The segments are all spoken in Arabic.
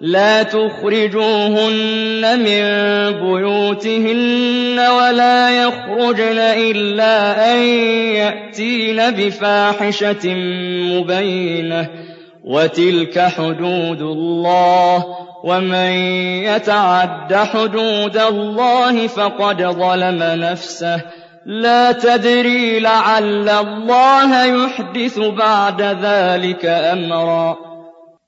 لا تخرجوهن من بيوتهن ولا يخرجن إلا أن يأتين بفاحشة مبينة. وتلك حدود الله ومن يتعد حدود الله فقد ظلم نفسه. لا تدري لعل الله يحدث بعد ذلك أمرا.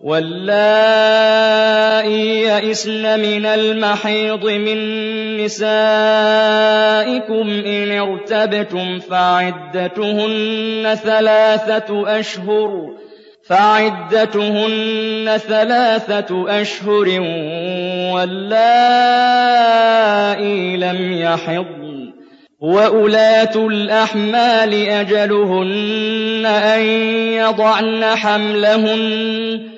واللائي يئسن من المحيض من نسائكم إن ارتبتم فعدتهن ثلاثة أشهر فعدتهن ثلاثة أشهر واللائي لم يحضن وأولاة الأحمال أجلهن أن يضعن حملهن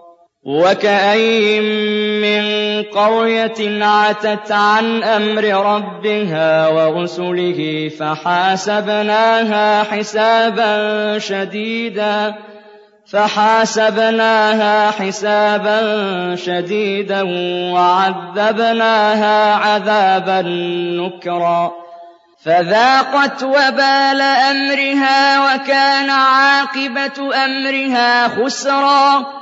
وكأين من قرية عتت عن أمر ربها ورسله فحاسبناها حسابا شديدا فحاسبناها حسابا شديدا وعذبناها عذابا نكرا فذاقت وبال أمرها وكان عاقبة أمرها خسرا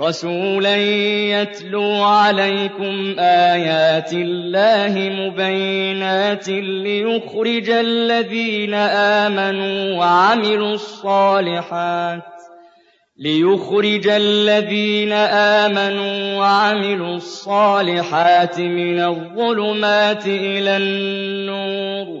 رسولا يتلو عليكم آيات الله مبينات ليخرج الذين آمنوا وعملوا الصالحات ليخرج الذين آمنوا وعملوا الصالحات من الظلمات إلى النور